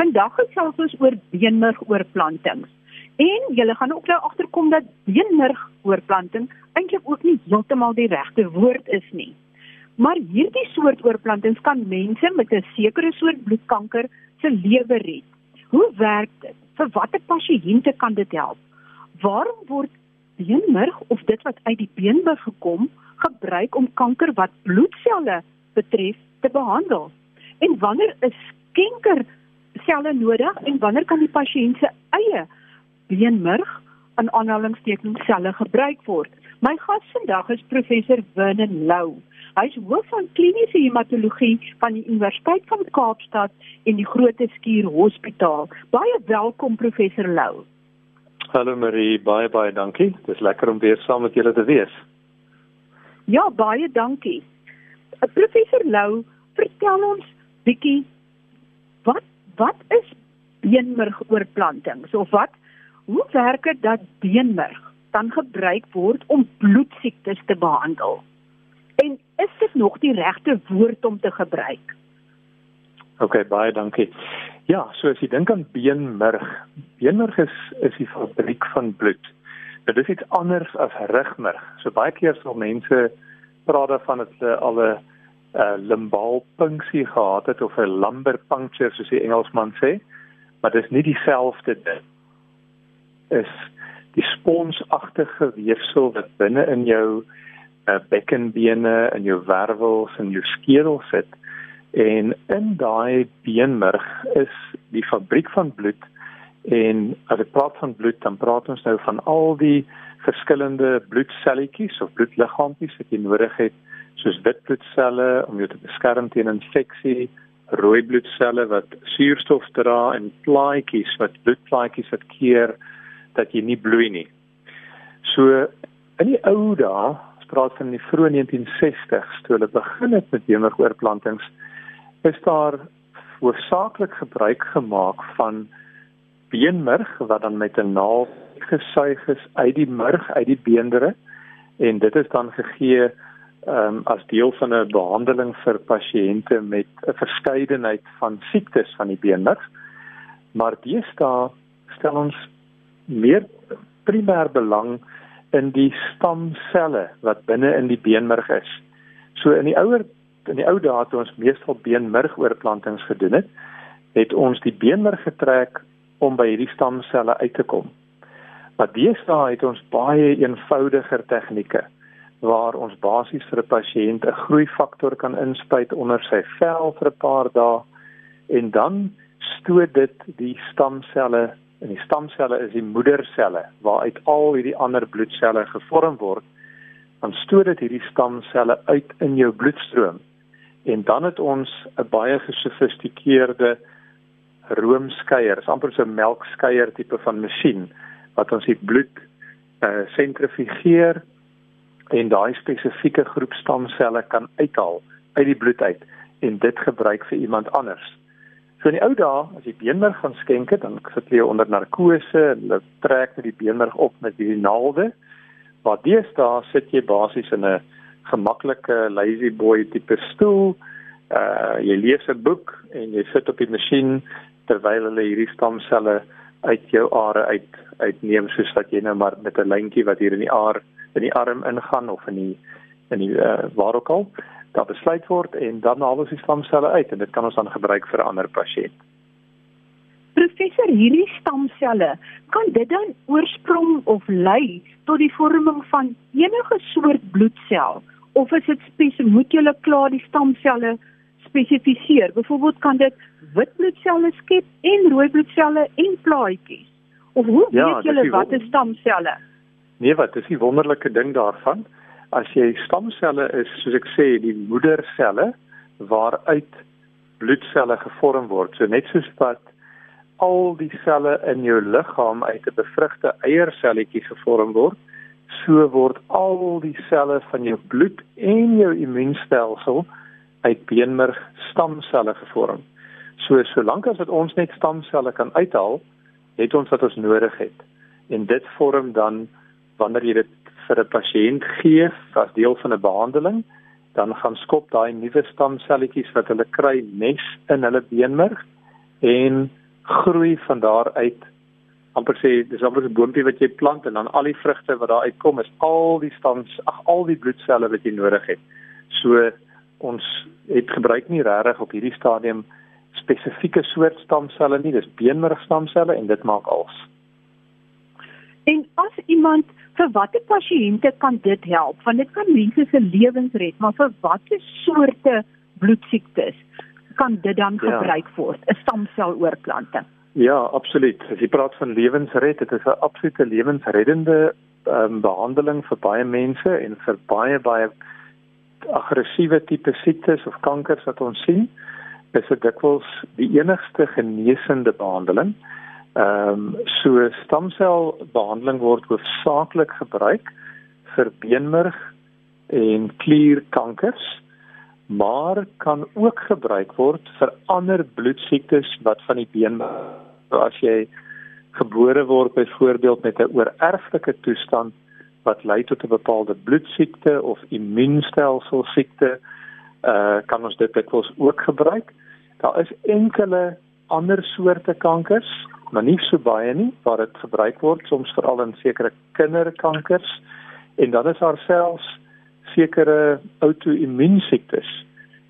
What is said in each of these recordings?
Vandag gesels ons oor beenmergoorplantings. En julle gaan ook nou agterkom dat beenmergoorplanting eintlik ook nie heeltemal die regte woord is nie. Maar hierdie soort oorplantings kan mense met 'n sekere soort bloedkanker se lewe red. Hoe werk dit? Vir watter pasiënte kan dit help? Waarom word beenmerg of dit wat uit die beenmerg gekom gebruik om kanker wat bloedselle betref te behandel? En wanneer is skenker selle nodig en wanneer kan die pasiënt se eie beenmerg aan aanhalingstekens selle gebruik word? My gas vandag is professor Vernon Lou. Hy is hoof van kliniese hematologie van die Universiteit van Kaapstad en die Grote Skuur Hospitaal. Baie welkom professor Lou. Hallo Marie, baie baie dankie. Dit is lekker om weer saam met julle te wees. Ja, baie dankie. Professor Lou, vertel ons bietjie wat wat is beenmergoorplantings of wat hoe werk dit dat beenmerg dan gebruik word om bloedsiektes te behandel? En is dit nog die regte woord om te gebruik? OK, baie dankie. Ja, so as jy dink aan beenmerg, beenmerg is is die fabriek van bloed. Dit is iets anders as rugmerg. So baie keer sal mense praat daarvan dat hulle al 'n uh, limbaal punksie gehad het of 'n lumbar puncture soos die Engelsman sê, maar dit is nie dieselfde ding. Is die sponsagtige weefsel wat binne in jou uh, bekkenbene en jou wervels en jou skedel sit en in daai beenmerg is die fabriek van bloed en as ek praat van bloed dan praat ons nou van al die verskillende bloedselletjies of bloedliggaampjies wat jy nodig het soos wit bloedselle om jou te beskerm teen infeksie, rooi bloedselle wat suurstof dra en plaatjies wat bloedplaatjies wat keer dat jy nie bloei nie. So in die ou dae, spraak van die vroeë 1960s toe hulle begin het met beenmergoorplantings, is daar hoofsaaklik gebruik gemaak van beenmerg wat dan met 'n naald gesuig is uit die murg uit die beendere en dit is dan gegee ehm um, as deel van 'n behandeling vir pasiënte met 'n verskeidenheid van siektes van die beenmerg. Maar deesdae stel ons meer primêr belang in die stamselle wat binne in die beenmerg is. So in die ouer in die ou dae toe ons meestal beenmergoorplantings gedoen het, het ons die beenmerg getrek om by hierdie stamselle uit te kom. Maar deesdae het ons baie eenvoudiger tegnieke waar ons basies vir 'n pasiënt 'n groeifaktor kan inspuit onder sy vel vir 'n paar dae en dan stoot dit die stamselle en die stamselle is die moederselle waaruit al hierdie ander bloedselle gevorm word. Dan stoot dit hierdie stamselle uit in jou bloedstroom en dan het ons 'n baie gesofistikeerde roomskeier, amper so 'n melkskeier tipe van masjien wat ons die bloed uh, sentrifugeer en daai spesifieke groep stamselle kan uithaal uit die bloed uit en dit gebruik vir iemand anders. So in die ou dae as jy beenmerg gaan skenk het, dan sit jy onder narkose en hulle trek met die beenmerg op met hierdie naalde. Maar deesdae sit jy basies in 'n gemaklike lazy boy tipe stoel. Uh jy lees 'n boek en jy sit op die masjien terwyl hulle hierdie stamselle uit jou are uit uitneem soos wat jy nou maar met 'n lyntjie wat hier in die aar in die arm ingaan of in die in die uh, waar ook al daar besluit word en dan haal ons die stamselle uit en dit kan ons dan gebruik vir 'n ander pasiënt. Professor, hierdie stamselle, kan dit dan oorsprong of lei tot die vorming van enige soort bloedsel of is dit spesifiek moet jy klaar die stamselle spesifiseer? Byvoorbeeld kan dit wit bloedselle skep en rooi bloedselle en plaatjies. Of hoe ja, weet julle wat is stamselle? Nee, wat is die wonderlike ding daarvan? As jy stamselle is, soos ek sê, die moederselle waaruit bloedselle gevorm word. So net soos wat al die selle in jou liggaam uit 'n bevrugte eierselletjie gevorm word, so word al die selle van jou bloed en jou immuunstelsel uit beenmerg stamselle gevorm. So solank as dit ons net stamselle kan uithaal, het ons wat ons nodig het. En dit vorm dan wanneer jy dit vir 'n pasiënt gee as deel van 'n behandeling, dan gaan skop daai nuwe stamselletjies wat hulle kry nes in hulle beenmerg en groei van daar uit amper sê dis amper 'n boontjie wat jy plant en dan al die vrugte wat daar uitkom is al die stams ag al die bloedselle wat jy nodig het. So ons het gebruik nie regtig op hierdie stadium spesifieke soort stamselle nie, dis beenmergstamselle en dit maak als. En as iemand vir watter pasiënte kan dit help? Want dit kan mense se lewens red, maar vir watter soorte bloedsiektes kan dit dan ja. gebruik word? 'n Stamseloorplanting. Ja, absoluut. As jy praat van lewensred, dit is 'n absolute lewensreddende um, behandeling vir baie mense en vir baie baie aggressiewe tipe siektes of kankers wat ons sien. Dis dit dikwels die enigste genesende behandeling. Ehm um, so stamselbehandeling word hoofsaaklik gebruik vir beenmerg en klierkankers maar kan ook gebruik word vir ander bloedsiektes wat van die been as jy gebore word byvoorbeeld met 'n oorerflike toestand wat lei tot 'n bepaalde bloedsiekte of immuunstelsel siekte uh kan ons dit dikwels ook gebruik. Daar is enkele ander soorte kankers, maar nie so baie nie waar dit gebruik word soms veral in sekere kinderkankers en dan is daar selfs sekere outo-immuunsiektes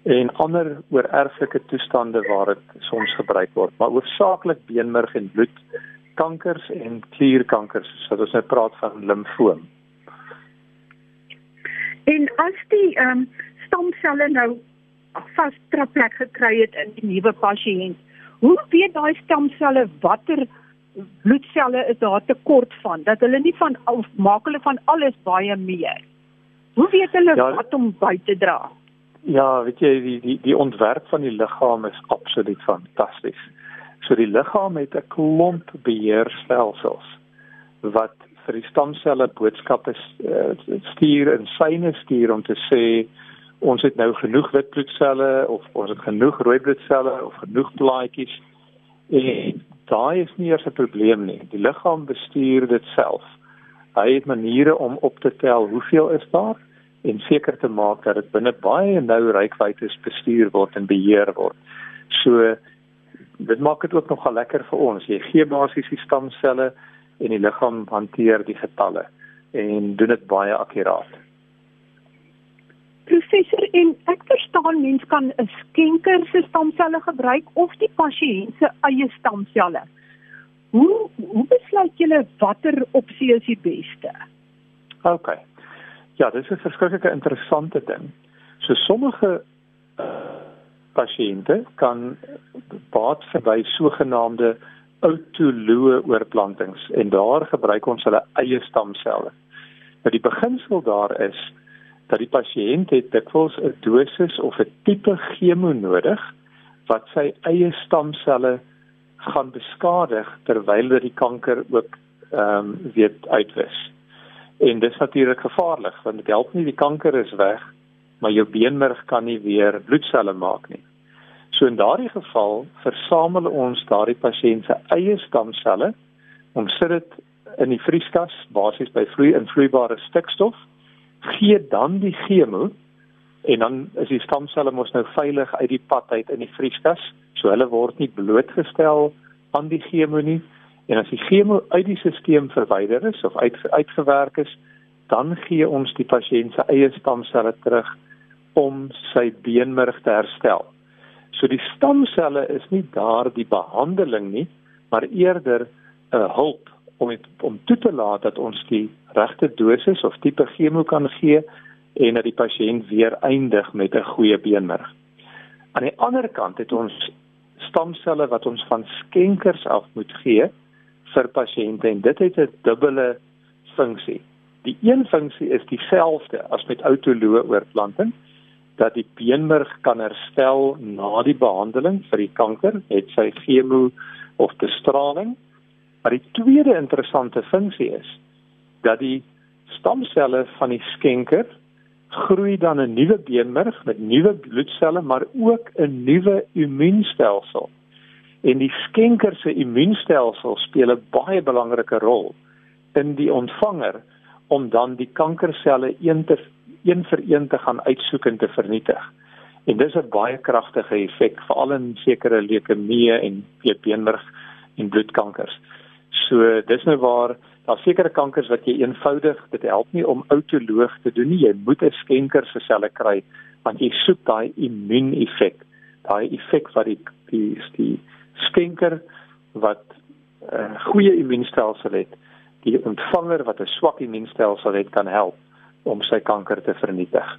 en ander oorerflike toestande waar dit soms gebruik word, maar hoofsaaklik beenmerg en bloedkankers en klierkankers, soos ons net praat van limfoom. En as die ehm um, stamselle nou vasgetrek gekry het in die nuwe pasiënt, hoe weet daai stamselle watter bloedselle is daar tekort van dat hulle nie van of maak hulle van alles baie meer? Hoe weet hulle ja, wat om by te dra? Ja, weet jy die die die ontwerp van die liggaam is absoluut fantasties. So die liggaam het 'n klomp beheerstelsels wat vir die stamselle boodskappe uh, stuur en syne stuur om te sê ons het nou genoeg wit bloedselle of ons het genoeg rooi bloedselle of genoeg plaatjies. En daai is nie eers 'n probleem nie. Die liggaam bestuur dit self. Hy het maniere om op te tel hoeveel is daar en seker te maak dat dit binne baie nou rykwytes bestuur word en beheer word. So dit maak dit ook nogal lekker vir ons. Jy gee basies die stamselle en die liggaam hanteer die getalle en doen dit baie akkuraat. Professor, en ek verstaan mens kan 'n skenker se stamselle gebruik of die pasiënt se eie stamselle. Hoe hoe besluit julle watter opsie is die beste? OK. Ja, dis 'n verskriklike interessante ding. So sommige uh, pasiënte kan baat verby sogenaamde autoloë oorplantings en daar gebruik ons hulle eie stamselle. Nou die beginsel daar is dat die pasiënt het dikwels 'n dosis of 'n tipe chemo nodig wat sy eie stamselle gaan beskadig terwyl dit die kanker ook ehm um, weer uitwis. En dis natuurlik gevaarlik want dit help nie die kanker is weg, maar jou beenmerg kan nie weer bloedselle maak nie. So in daardie geval versamel ons daardie pasiënt se eie stamselle, ons sit dit in die vrieskas basies by vloei-invloeibare stikstof, gee dan die chemo en dan is die stamselle mos nou veilig uit die pad uit in die vrieskas, so hulle word nie blootgestel aan die chemo nie En as die chemo uit die stelsel verwyder is of uit uitgewerk is, dan gee ons die pasiënt se eie stamselle terug om sy beenmerg te herstel. So die stamselle is nie daar die behandeling nie, maar eerder 'n hulp om het, om toe te laat dat ons die regte dosis of tipe chemo kan gee en dat die pasiënt weer eindig met 'n goeie beenmerg. Aan die ander kant het ons stamselle wat ons van skenkers af moet gee vir pasiënte en dit het 'n dubbele funksie. Die een funksie is dieselfde as met autoloë oorplanting dat die beenmerg kan herstel na die behandeling vir die kanker, het sy chemo of bestraling. Maar die tweede interessante funksie is dat die stamselle van die skenker groei dan 'n nuwe beenmerg met nuwe bloedselle, maar ook 'n nuwe immuunstelsel. En die skenker se immuunstelsel speel 'n baie belangrike rol in die ontvanger om dan die kankerselle een te een vir een te gaan uitsoek en te vernietig. En dis 'n baie kragtige effek veral in sekere leukemie en beenmerg en bloedkankers. So dis nou waar daar sekere kankers wat jy eenvoudig dit help nie om autoloog te doen nie. Jy moet 'n skenker se selle kry want jy soek daai immuuneffek. Daai effek wat die die die skenker wat 'n uh, goeie immuunstelsel het, die ontvanger wat 'n swak immuunstelsel het kan help om sy kanker te vernietig.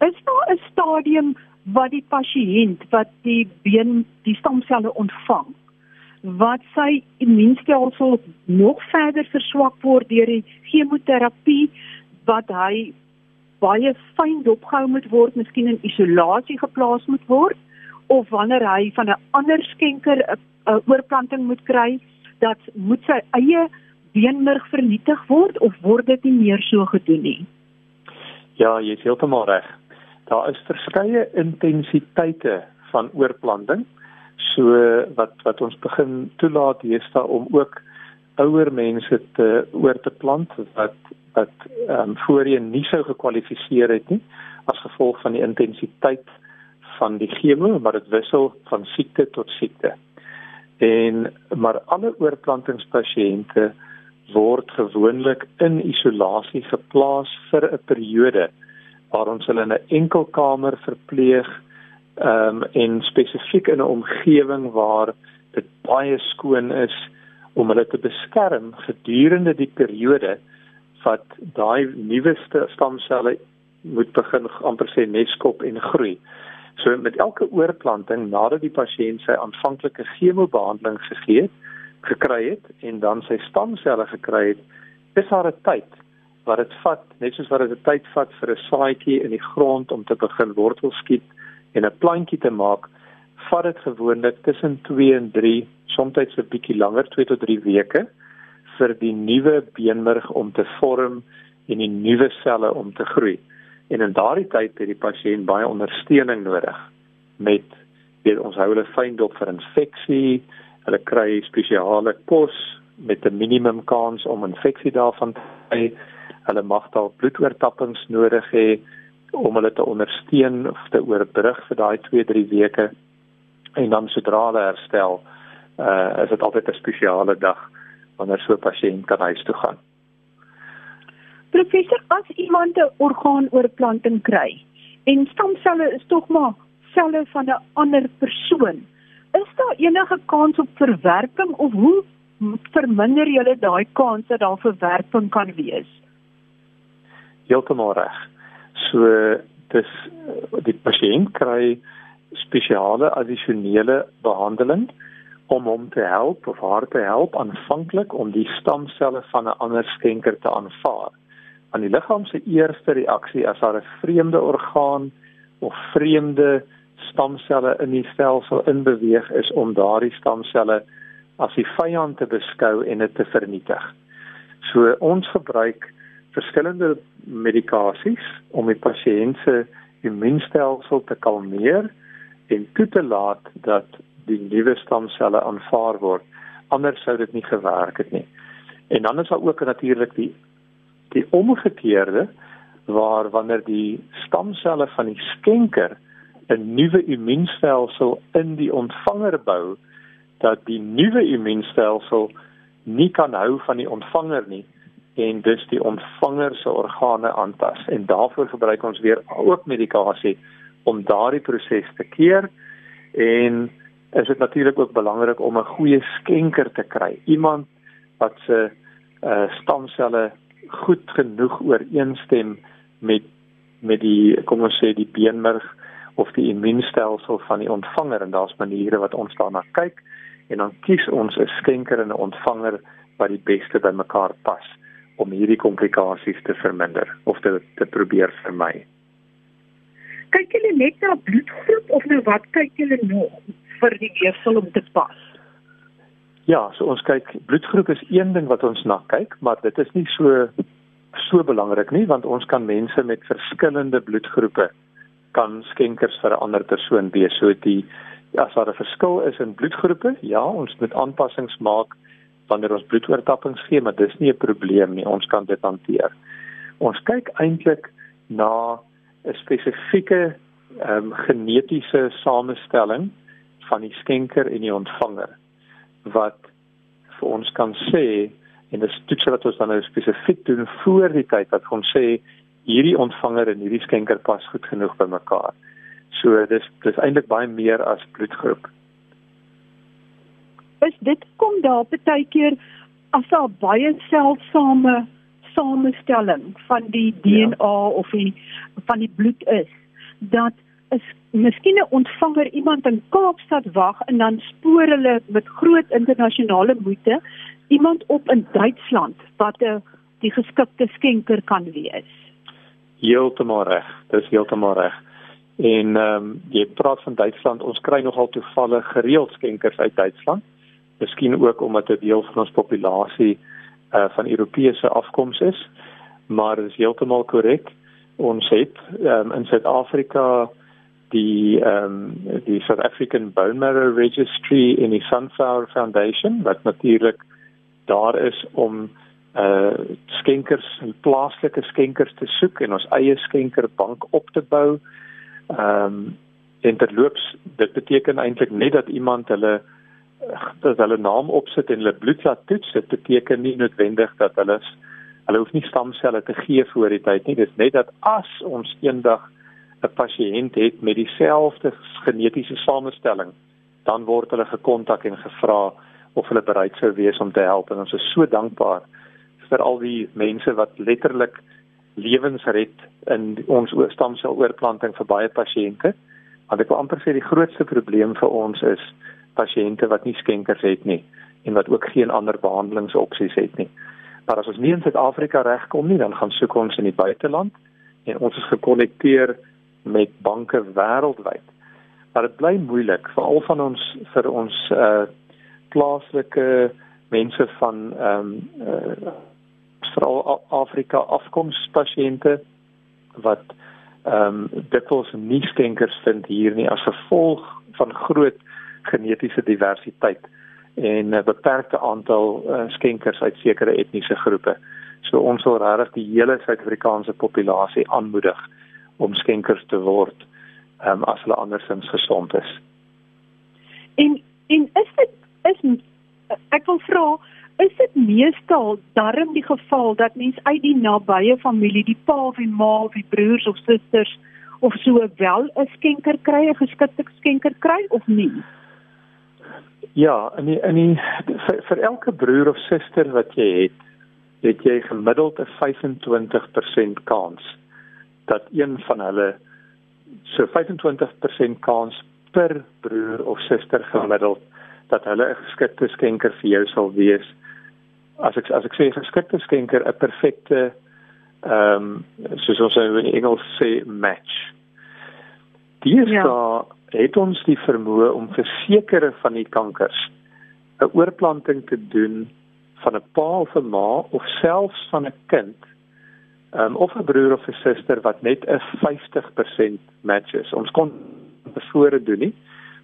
Is daar 'n stadium wat die pasiënt wat die been die stamselle ontvang wat sy immuunstelsel nog verder verswak word deur die chemoterapie wat hy baie fyn dopgehou moet word, miskien in isolasie geplaas moet word of wanneer hy van 'n ander skenker 'n oorplanting moet kry, dat moet sy eie beenmerg vernietig word of word dit nie meer so gedoen nie? Ja, jy is heeltemal reg. Daar is verskeie intensiteite van oorplanting. So wat wat ons begin toelaat hiersta om ook ouer mense te oor te plant wat wat ehm um, voorheen nie sou gekwalifiseer het nie as gevolg van die intensiteit van die chemo, maar dit wissel van siekte tot siekte. En maar alle oorplantingspasiënte word gewoonlik in isolasie geplaas vir 'n periode waar ons hulle in 'n enkel kamer verpleeg ehm um, en spesifiek in 'n omgewing waar dit baie skoon is om hulle te beskerm gedurende die periode wat daai nuwe stamselle moet begin amper sê neskop en groei. So met elke oorplanting nadat die pasiënt sy aanvanklike chemobehandeling gegee het, gekry het en dan sy stamselle gekry het, is daar 'n tyd wat dit vat, net soos wat dit 'n tyd vat vir 'n saadjie in die grond om te begin wortel skiet en 'n plantjie te maak, vat dit gewoonlik tussen 2 en 3, soms 'n bietjie langer, 2 tot 3 weke vir die nuwe beenmerg om te vorm en die nuwe selle om te groei. En in daardie tyd het die pasiënt baie ondersteuning nodig met weet ons hou hulle fyn dop vir infeksie, hulle kry spesiale kos met 'n minimum kans om infeksie daarvan te kry. Hulle mag dalk bloedoortappings nodig hê om hulle te ondersteun of te oorbrug vir daai 2-3 weke. En dan sodra hulle herstel, uh is dit altyd 'n spesiale dag wanneer so 'n pasiënt kan huis toe gaan. Professor, as iemand 'n orgaanoorplanting kry en stamselle is tog maar selle van 'n ander persoon, is daar enige kans op verwerping of hoe verminder jy daai kans dat daar verwerping kan wees? Heeltemal reg. So dis die pasiënt kry spesiale addisionele behandeling om hom te help of haar te help aanvanklik om die stamselle van 'n ander skenker te aanvaar. Aan die liggaam se eerste reaksie as daar 'n vreemde orgaan of vreemde stamselle in die stelsel inbeweeg is om daardie stamselle as die vyand te beskou en dit te vernietig. So ons gebruik verskillende medikasies om die pasiënt se immuunstelsel te kalmeer en toe te laat dat die nuwe stamselle aanvaar word. Anders sou dit nie gewerk het nie. En dan is daar ook natuurlik die die omgekeerde waar wanneer die stamselle van die skenker 'n nuwe immuunstelsel in die ontvanger bou dat die nuwe immuunstelsel nie kan hou van die ontvanger nie en dus die ontvanger se organe aantas. En daarvoor gebruik ons weer ook medikasie om daardie proses te keer. En is dit natuurlik ook belangrik om 'n goeie skenker te kry. Iemand wat se uh, stamselle goed genoeg ooreenstem met met die kom ons sê die beenmerg of die immuunstelsel van die ontvanger. En daar's maniere wat ons daarna kyk. En dan kies ons 'n skenker en 'n ontvanger wat die beste by mekaar pas om hierdie komplikasies te verminder of te te probeer vermy. Kyk julle net na bloedgroep of nou wat kyk julle nog? vir die weefsel om te pas. Ja, so ons kyk bloedgroep is een ding wat ons na kyk, maar dit is nie so so belangrik nie want ons kan mense met verskillende bloedgroepe kan skenkers vir 'n ander persoon wees. So die as daar 'n verskil is in bloedgroepe, ja, ons moet aanpassings maak wanneer ons bloedoortappings gee, maar dis nie 'n probleem nie. Ons kan dit hanteer. Ons kyk eintlik na 'n spesifieke ehm um, genetiese samestelling van die skenker en die ontvanger. wat vir ons kan sê en dis toets wat ons dan nou spesifiek doen voor die tyd wat ons sê hierdie ontvanger en hierdie skenker pas goed genoeg by mekaar. So dis dis eintlik baie meer as bloedgroep. Is dit kom daar baie keer as daar baie seldsame samestelling van die DNA ja. of die van die bloed is dat is miskien 'n ontvanger iemand in Kaapstad wag en dan spoor hulle met groot internasionale moeite iemand op in Duitsland wat 'n die geskikte skenker kan wees. Heeltemal reg. Dis heeltemal reg. En ehm um, jy praat van Duitsland, ons kry nogal toevallig gereeld skenkers uit Duitsland. Miskien ook omdat 'n deel van ons populasie uh van Europese afkoms is, maar dit is heeltemal korrek. Ons het um, in Suid-Afrika die ehm um, die South African Bone Marrow Registry in die Sunflower Foundation wat natuurlik daar is om uh skenkers en plaaslike skenkers te soek en ons eie skenkerbank op te bou. Ehm um, en terloops dit beteken eintlik net dat iemand hulle dat hulle naam opsit en hulle bloed laat toets, dit beteken nie noodwendig dat hulle hulle hoef nie stamselle te gee voor die tyd nie. Dit is net dat as ons eendag 'n pasiënt het met dieselfde genetiese samestelling, dan word hulle gekontak en gevra of hulle bereid sou wees om te help en ons is so dankbaar vir al die mense wat letterlik lewens red in ons stamseloorplanting vir baie pasiënte. Want ek wil amper sê die grootste probleem vir ons is pasiënte wat nie skenkers het nie en wat ook geen ander behandelingsopsies het nie. Maar as ons nie in Suid-Afrika regkom nie, dan gaan soek ons in die buiteland en ons is gekonnekteer met banke wêreldwyd. Maar dit bly moeilik veral van ons vir ons uh plaaslike mense van ehm um, uh veral Afrika afkomspasiënte wat ehm um, dikwels nie skenkers vind hier nie as gevolg van groot genetiese diversiteit en 'n beperkte aantal uh, skenkers uit sekere etniese groepe. So ons wil regtig die hele Suid-Afrikaanse populasie aanmoedig om skenkers te word um, as hulle andersins gesond is. En en is dit is ek wil vra is dit meestal darm die geval dat mens uit die nabye familie, die pa of die ma of die broers of susters of so wel 'n skenker kry, 'n geskikte skenker kry of nie? Ja, in die, in die, vir, vir elke broer of suster wat jy het, het jy gemiddeld 'n 25% kans dat een van hulle so 25% kans per broer of suster gemiddeld dat hulle 'n geskikte skenker vir jou sal wees. As ek as ek sê geskikte skenker 'n perfekte ehm um, soos ons in Engels sê match. Die is ja. daar het ons die vermoë om vir sekere van die kankers 'n oorplanting te doen van 'n pa of 'n ma of selfs van 'n kind um, of 'n broer of 'n suster wat net 'n 50% match is. Ons kon bevore doen nie,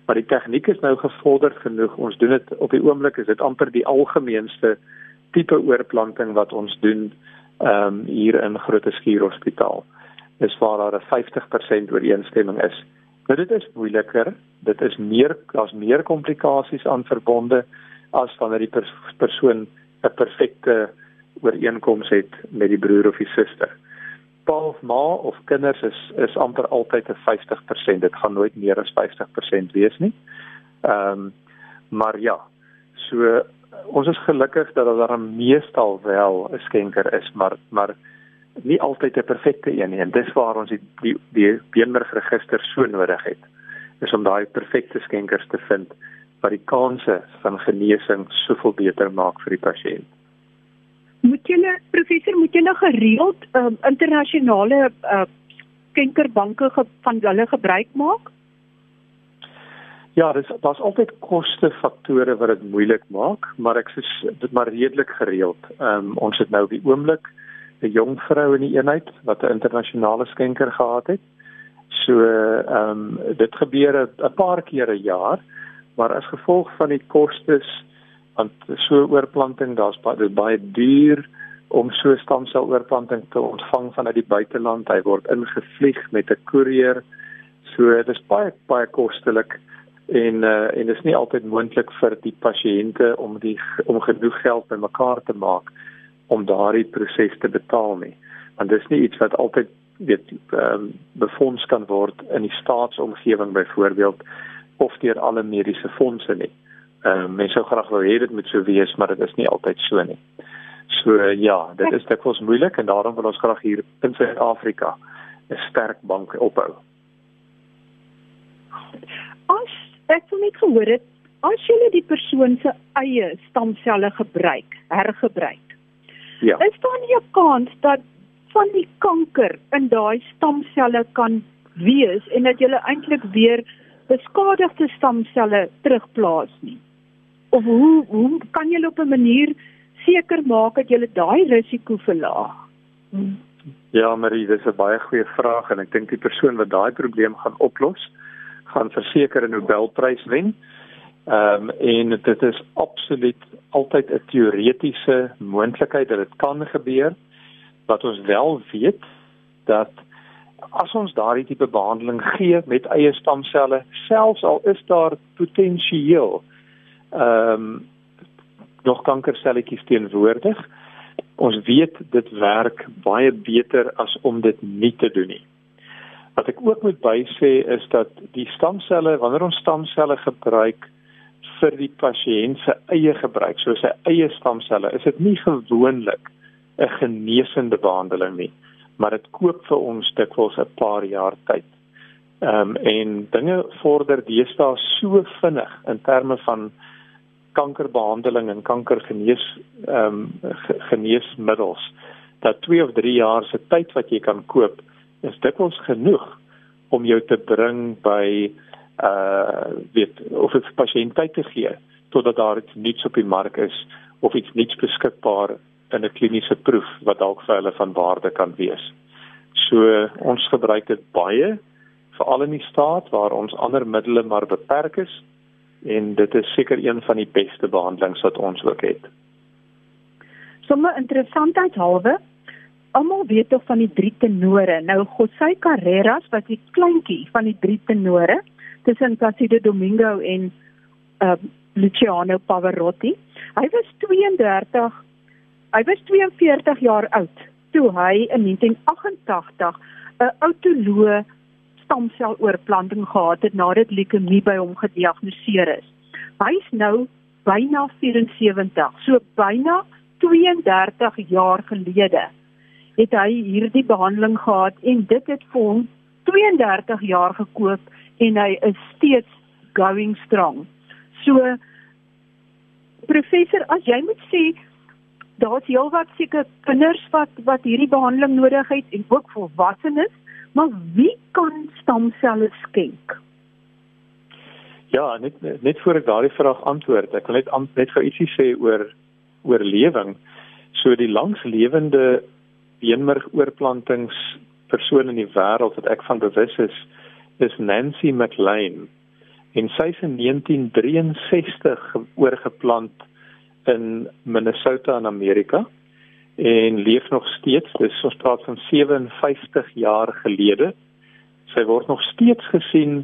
maar die tegniek is nou gevorder genoeg. Ons doen dit op die oomblik is dit amper die algemeenste tipe oorplanting wat ons doen ehm um, hier in Groote Schuur Hospitaal. Dis waar daar 'n 50% ooreenstemming is. Nou dit is moeiliker. Dit is meer daar's meer komplikasies aan verbonde as wanneer die pers persoon 'n perfekte ooreenkoms het met die broer of die suster. Pa of ma of kinders is is amper altyd 'n 50%. Dit gaan nooit meer as 50% wees nie. Ehm um, maar ja. So ons is gelukkig dat daar meestal wel 'n skenker is, maar maar nie altyd 'n perfekte een nie en dis waar ons die die, die beenmergregister so nodig het is om daai perfekte skenkers te vind wat die kanse van genesing soveel beter maak vir die pasiënt. Moet jy professor moet jy gereeld um, internasionale uh, skenkerbanke ge, van hulle gebruik maak? Ja, dis daar's altyd koste faktore wat dit moeilik maak, maar ek sê dit maar redelik gereeld. Ehm um, ons het nou die oomblik 'n jong vrou in die eenheid wat 'n internasionale skenker gehad het. So ehm um, dit gebeur 'n paar keer 'n jaar, maar as gevolg van die kostes want so oorplanting daar's baie baie duur om so stamseloorplanting te ontvang vanuit die buiteland. Hy word ingevlieg met 'n koerier. So dit is baie baie kostelik en uh, en dit is nie altyd moontlik vir die pasiënte om die om genoeg geld bymekaar te maak om daardie proses te betaal nie. Want dis nie iets wat altyd weet ehm um, befonds kan word in die staatsomgewing byvoorbeeld of deur alle mediese fondse nie. Ehm um, mense sou graag wou hê dit moet so wees, maar dit is nie altyd so nie. So uh, ja, dit is dikwels moeilik en daarom wil ons graag hier in Suid-Afrika 'n sterk bank ophou. As ek van net gehoor het, as jy die persoon se eie stamselle gebruik, hergebruik. Ja. Is daar nie 'n kans dat van die kanker in daai stamselle kan wees en dat jy eintlik weer beskadigde stamselle terugplaas nie. Of hoe hoe kan jy op 'n manier seker maak dat jy daai risiko verlaag? Hmm. Ja, Marie, dis 'n baie goeie vraag en ek dink die persoon wat daai probleem gaan oplos, gaan verseker 'n Nobelprys wen. Ehm um, en dit is absoluut altyd 'n teoretiese moontlikheid dat dit kan gebeur wat ons wel weet dat as ons daardie tipe behandeling gee met eie stamselle, selfs al is daar potensieel ehm um, nog kankerselletjies teenwoordig, ons weet dit werk baie beter as om dit nie te doen nie. Wat ek ook moet bysê is dat die stamselle, wanneer ons stamselle gebruik vir die pasiënt se eie gebruik, soos sy eie stamselle, is dit nie gewoonlik 'n genesende behandeling nie maar dit koop vir ons dikwels 'n paar jaar tyd. Ehm um, en dinge vorder deesdae so vinnig in terme van kankerbehandeling en kankergenees ehm um, geneesmiddels dat 2 of 3 jaar se tyd wat jy kan koop is dikwels genoeg om jou te bring by uh weet of dit pasiënt tyd te gee totdat daar iets nuuts op die mark is of iets nuuts beskikbaar in 'n kliniese proef wat dalk vir hulle van waarde kan wees. So ons gebruik dit baie veral in die staat waar ons ander middele maar beperk is en dit is seker een van die beste behandelings wat ons ook het. Sommige interessantheid halwe Almal weet tog van die drie tenore. Nou José Carreras was die kleintjie van die drie tenore tussen Placido Domingo en uh Luciano Pavarotti. Hy was 32 Hy was 42 jaar oud toe hy in 1988 'n autoloë stamseloorplanting gehad het nadat leukemie by hom gediagnoseer is. Hy's nou byna 74, so byna 32 jaar gelede het hy hierdie behandeling gehad en dit het vir hom 32 jaar gekoop en hy is steeds going strong. So professor, as jy moet sê daar's heelwat seker kinders wat wat hierdie behandeling nodig het en ook volwassenes, maar wie kan stamselle skenk? Ja, net net voor ek daardie vraag antwoord, ek wil net net gou ietsie sê oor oorlewing. So die langslewende beenmergoorplantings persoon in die wêreld wat ek van bewus is, is Nancy McLean. En sy is in 1963 oorgeplant in Minnesota in Amerika en leef nog steeds. Dis ons praat van 57 jaar gelede. Sy word nog steeds gesien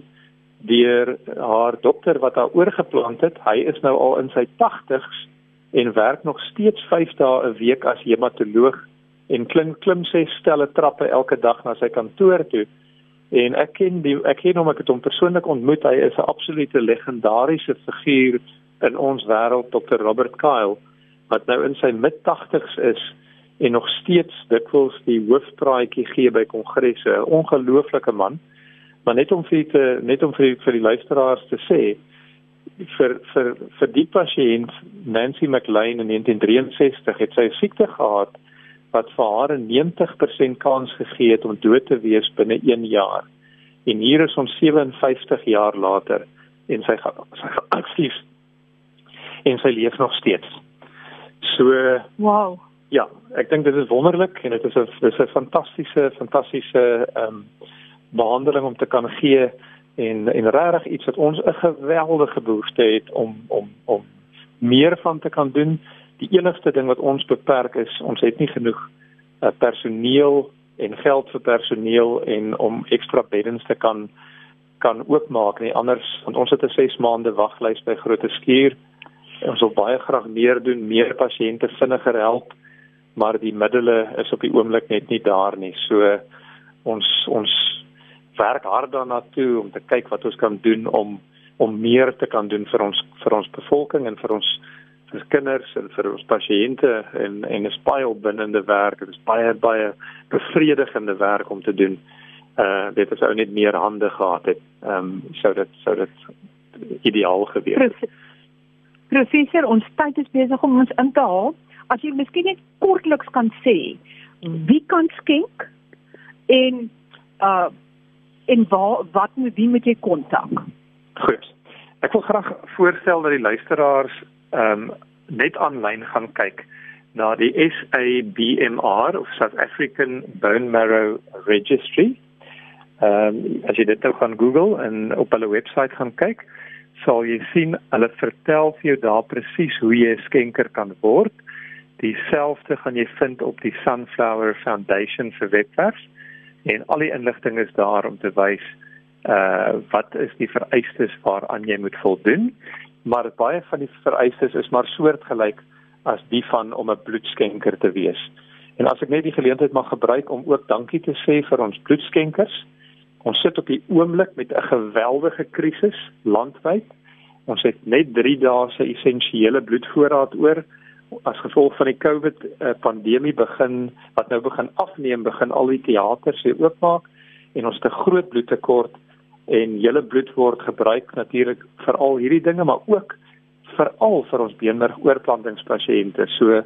deur haar dokter wat haar oorgeplant het. Hy is nou al in sy 80's en werk nog steeds 5 dae 'n week as hematoloog en klim klim ses stelle trappe elke dag na sy kantoor toe. En ek ken die ek ken hom ek het hom persoonlik ontmoet. Hy is 'n absolute legendariese figuur in ons wêreld Dr Robert Kyle wat nou in sy mid-80's is en nog steeds dikwels die hoofpraatjie gee by kongresse, 'n ongelooflike man. Maar net om vir te net om vir vir die luisteraars te sê vir vir vir die pasiënt Nancy McLean in 1963 het sy siekte gehad wat vir haar 'n 90% kans gegee het om dood te wees binne 1 jaar. En hier is ons 57 jaar later en sy sy aktief en sy leef nog steeds. So wow. Ja, ek dink dit is wonderlik en dit is 'n dis 'n fantastiese fantastiese ehm um, behandeling om te kan gee en en regtig iets wat ons 'n geweldige behoefte het om om om meer van te kan doen. Die enigste ding wat ons beperk is, ons het nie genoeg uh, personeel en geld vir personeel en om ekstra beddens te kan kan oopmaak nie anders want ons het 'n 6 maande waglys by Grote Skuur. Ons wil baie graag meer doen, meer pasiënte vinniger help, maar die middele is op die oomblik net nie daar nie. So ons ons werk hard daarna toe om te kyk wat ons kan doen om om meer te kan doen vir ons vir ons bevolking en vir ons vir kinders en vir ons pasiënte en en is baie opwindende werk. Dit is baie baie bevredigende werk om te doen. Uh dit is ou net meer hande gehad het. Ehm um, sou dit sou dit ideaal gewees het. Professor, ons tyd is besig om ons in te haal. As jy miskien net kortliks kan sê wie kan skenk en uh en waar wat moet wie moet jy kontak? Goed. Ek wil graag voorstel dat die luisteraars ehm um, net aanlyn gaan kyk na die SABMR of South African Bone Marrow Registry. Ehm um, as jy dit nou gaan Google en op hulle webwerf gaan kyk, sal jy sien hulle vertel vir jou daar presies hoe jy 'n skenker kan word. Dieselfde gaan jy vind op die Sunflower Foundation se webwerf en al die inligting is daar om te wys uh wat is die vereistes waaraan jy moet voldoen maar baie van die vereistes is maar soortgelyk as die van om 'n bloedskenker te wees. En as ek net die geleentheid mag gebruik om ook dankie te sê vir ons bloedskenkers. Ons sit op die oomblik met 'n geweldige krisis landwyd. Ons het net 3 dae se essensiële bloedvoorraad oor as gevolg van die COVID uh, pandemie begin wat nou begin afneem, begin al die teaters weer oopmaak en ons het 'n groot bloedtekort en julle bloed word gebruik natuurlik vir al hierdie dinge maar ook veral vir ons beenmerg oorplantingspasiënte. So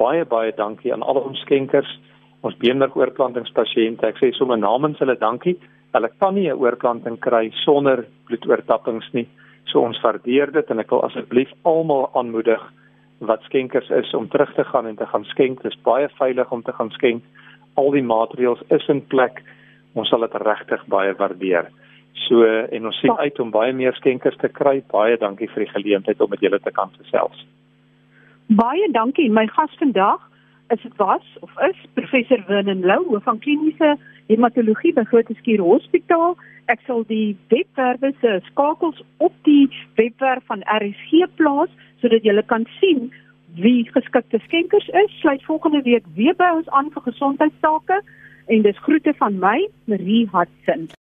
baie baie dankie aan al ons skenkers, ons beenmerg oorplantingspasiënte. Ek sê sommer namens hulle dankie. Hulle kan nie 'n oorplanting kry sonder bloedoortappings nie. So ons waardeer dit en ek wil asseblief almal aanmoedig wat skenkers is om terug te gaan en te gaan skenk. Dit is baie veilig om te gaan skenk. Al die maatreëls is in plek. Ons sal dit regtig baie waardeer. So en ons sien uit om baie meer skenkers te kry. Baie dankie vir die geleentheid om met julle te kan gesels. Baie dankie. My gas vandag is dit was of is professor Vernon Lou van kliniese hematologie by Grootskuur Hospitaal. Ek sal die webwerwe se skakels op die webwerf van RSG plaas sodat julle kan sien wie geskikte skenkers is. Sluit volgende week weer by ons aan vir gesondheidsake en dis groete van my Marie Hudson.